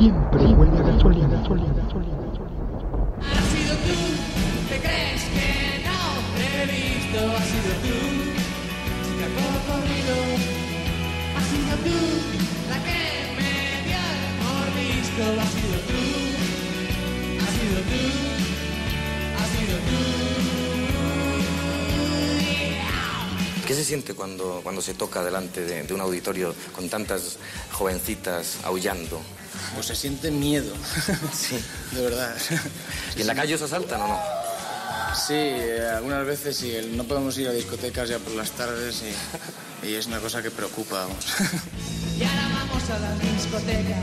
siempre huele a gasolina, gasolina, gasolina, gasolina. Has sido tú, te crees que no te he visto. Has sido tú, chica corrido. Has ¿Qué se siente cuando, cuando se toca delante de, de un auditorio con tantas jovencitas aullando? Pues se siente miedo. Sí. De verdad. ¿Y en la calle os asaltan o no? Sí, eh, algunas veces sí. No podemos ir a discotecas ya por las tardes y, y es una cosa que preocupa. vamos. Y ahora vamos a la discoteca.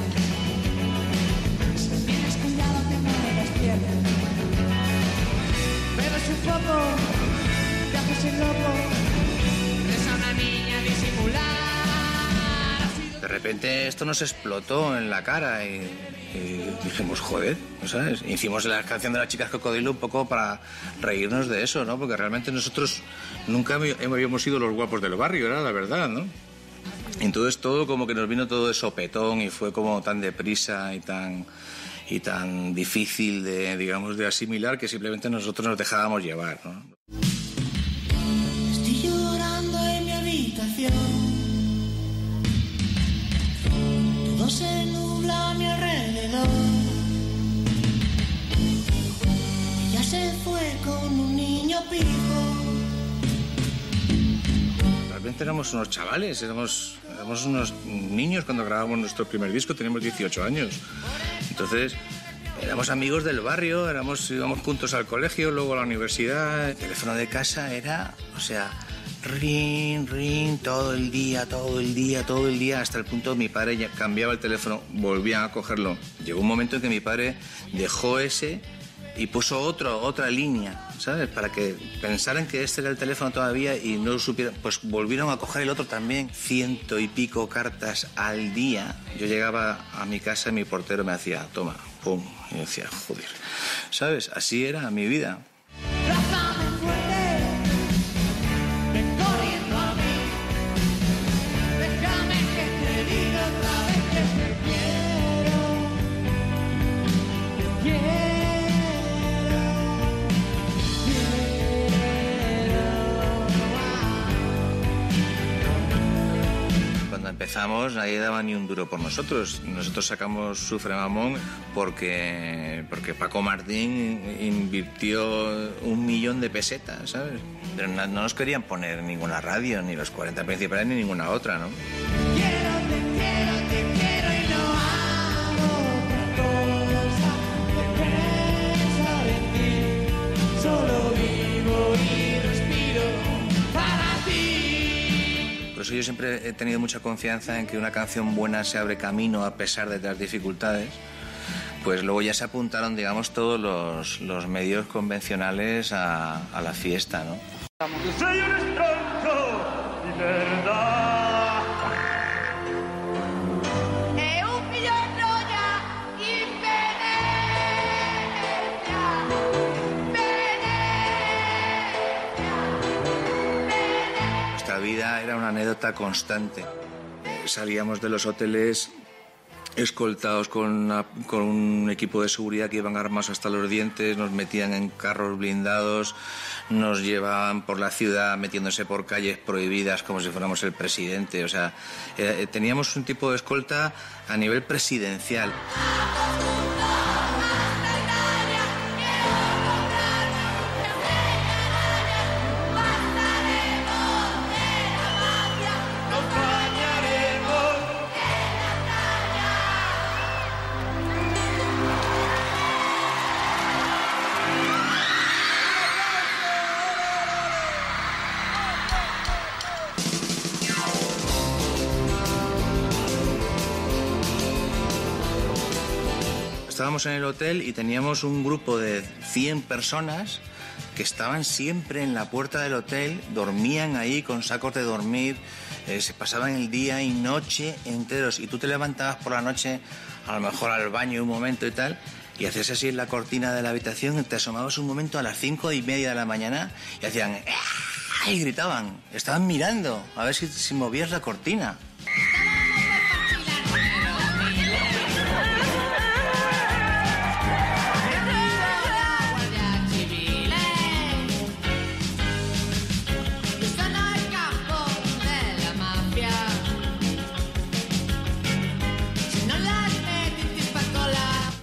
Repente esto nos explotó en la cara y, dijimos, joder, ¿sabes? Hicimos la canción de las chicas cocodrilo un poco para reírnos de eso, ¿no? Porque realmente nosotros nunca hab- habíamos sido los guapos del barrio, era la verdad, ¿no? Entonces todo como que nos vino todo de sopetón y fue como tan deprisa y tan y tan difícil de digamos de asimilar que simplemente nosotros nos dejábamos llevar, ¿no? Se nubla a mi alrededor. Ella se fue con un niño pijo. Realmente éramos unos chavales, éramos, éramos unos niños cuando grabamos nuestro primer disco, teníamos 18 años. Entonces, éramos amigos del barrio, éramos, íbamos juntos al colegio, luego a la universidad. El teléfono de casa era, o sea, ring, ring, todo el día, todo el día, todo el día, hasta el punto que mi padre ya cambiaba el teléfono, volvía a cogerlo. Llegó un momento en que mi padre dejó ese y puso otro, otra línea, ¿sabes? Para que pensaran que este era el teléfono todavía y no supieran. Pues volvieron a coger el otro también. Ciento y pico cartas al día. Yo llegaba a mi casa y mi portero me hacía, toma, pum. Y decía, joder. ¿Sabes? Así era mi vida. Cuando empezamos nadie daba ni un duro por nosotros. Nosotros sacamos Sufre Mamón porque, porque Paco Martín invirtió un millón de pesetas, ¿sabes? No, no nos querían poner ninguna radio, ni los 40 principales, ni ninguna otra, ¿no? Yo siempre he tenido mucha confianza en que una canción buena se abre camino a pesar de las dificultades. Pues luego ya se apuntaron, digamos, todos los, los medios convencionales a, la fiesta, ¿no? Soy Era una anécdota constante. Salíamos de los hoteles escoltados con, una- con un equipo de seguridad que iban armados hasta los dientes, nos metían en carros blindados, nos llevaban por la ciudad metiéndose por calles prohibidas como si fuéramos el presidente. O sea, eh, teníamos un tipo de escolta a nivel presidencial. Estábamos en el hotel y teníamos un grupo de 100 personas que estaban siempre en la puerta del hotel, dormían ahí con sacos de dormir, eh, se pasaban el día y noche enteros. Y tú te levantabas por la noche, a lo mejor al baño un momento y tal, y hacías así en la cortina de la habitación, te asomabas un momento a las cinco y media de la mañana y hacían... ¡Ah! Y gritaban, estaban mirando a ver si, si movías la cortina.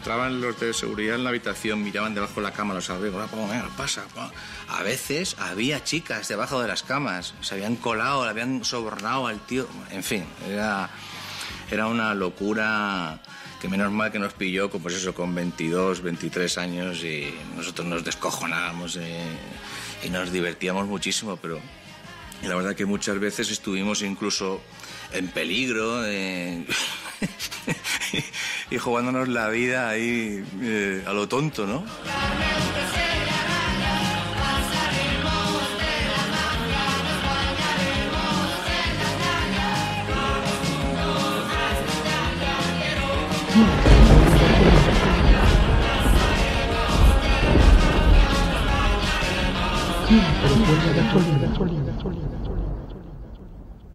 Entraban los de seguridad en la habitación, miraban debajo de la cama los "Ah, venga, pasa. pa". A veces había chicas debajo de las camas, se habían colado, le habían sobornado al tío, en fin, era, era una locura que menos mal que nos pilló, con, pues eso, con 22, 23 años y nosotros nos descojonábamos eh, y nos divertíamos muchísimo, pero y la verdad que muchas veces estuvimos incluso en peligro eh, y jugándonos la vida ahí eh, a lo tonto, ¿no?